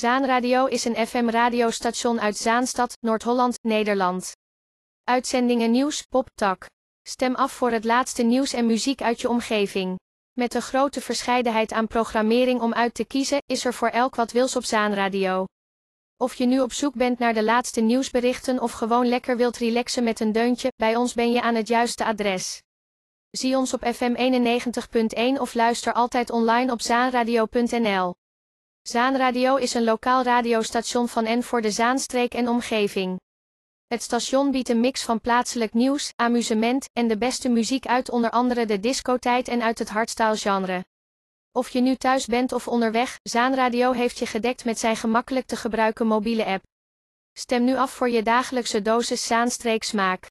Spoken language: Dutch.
Zaanradio is een FM-radiostation uit Zaanstad, Noord-Holland, Nederland. Uitzendingen nieuws, pop, tak. Stem af voor het laatste nieuws en muziek uit je omgeving. Met een grote verscheidenheid aan programmering om uit te kiezen, is er voor elk wat wils op Zaanradio. Of je nu op zoek bent naar de laatste nieuwsberichten of gewoon lekker wilt relaxen met een deuntje, bij ons ben je aan het juiste adres. Zie ons op FM 91.1 of luister altijd online op zaanradio.nl. Zaanradio is een lokaal radiostation van en voor de Zaanstreek en omgeving. Het station biedt een mix van plaatselijk nieuws, amusement en de beste muziek uit onder andere de discotijd en uit het hardstyle genre. Of je nu thuis bent of onderweg, Zaanradio heeft je gedekt met zijn gemakkelijk te gebruiken mobiele app. Stem nu af voor je dagelijkse dosis Zaanstreek smaak.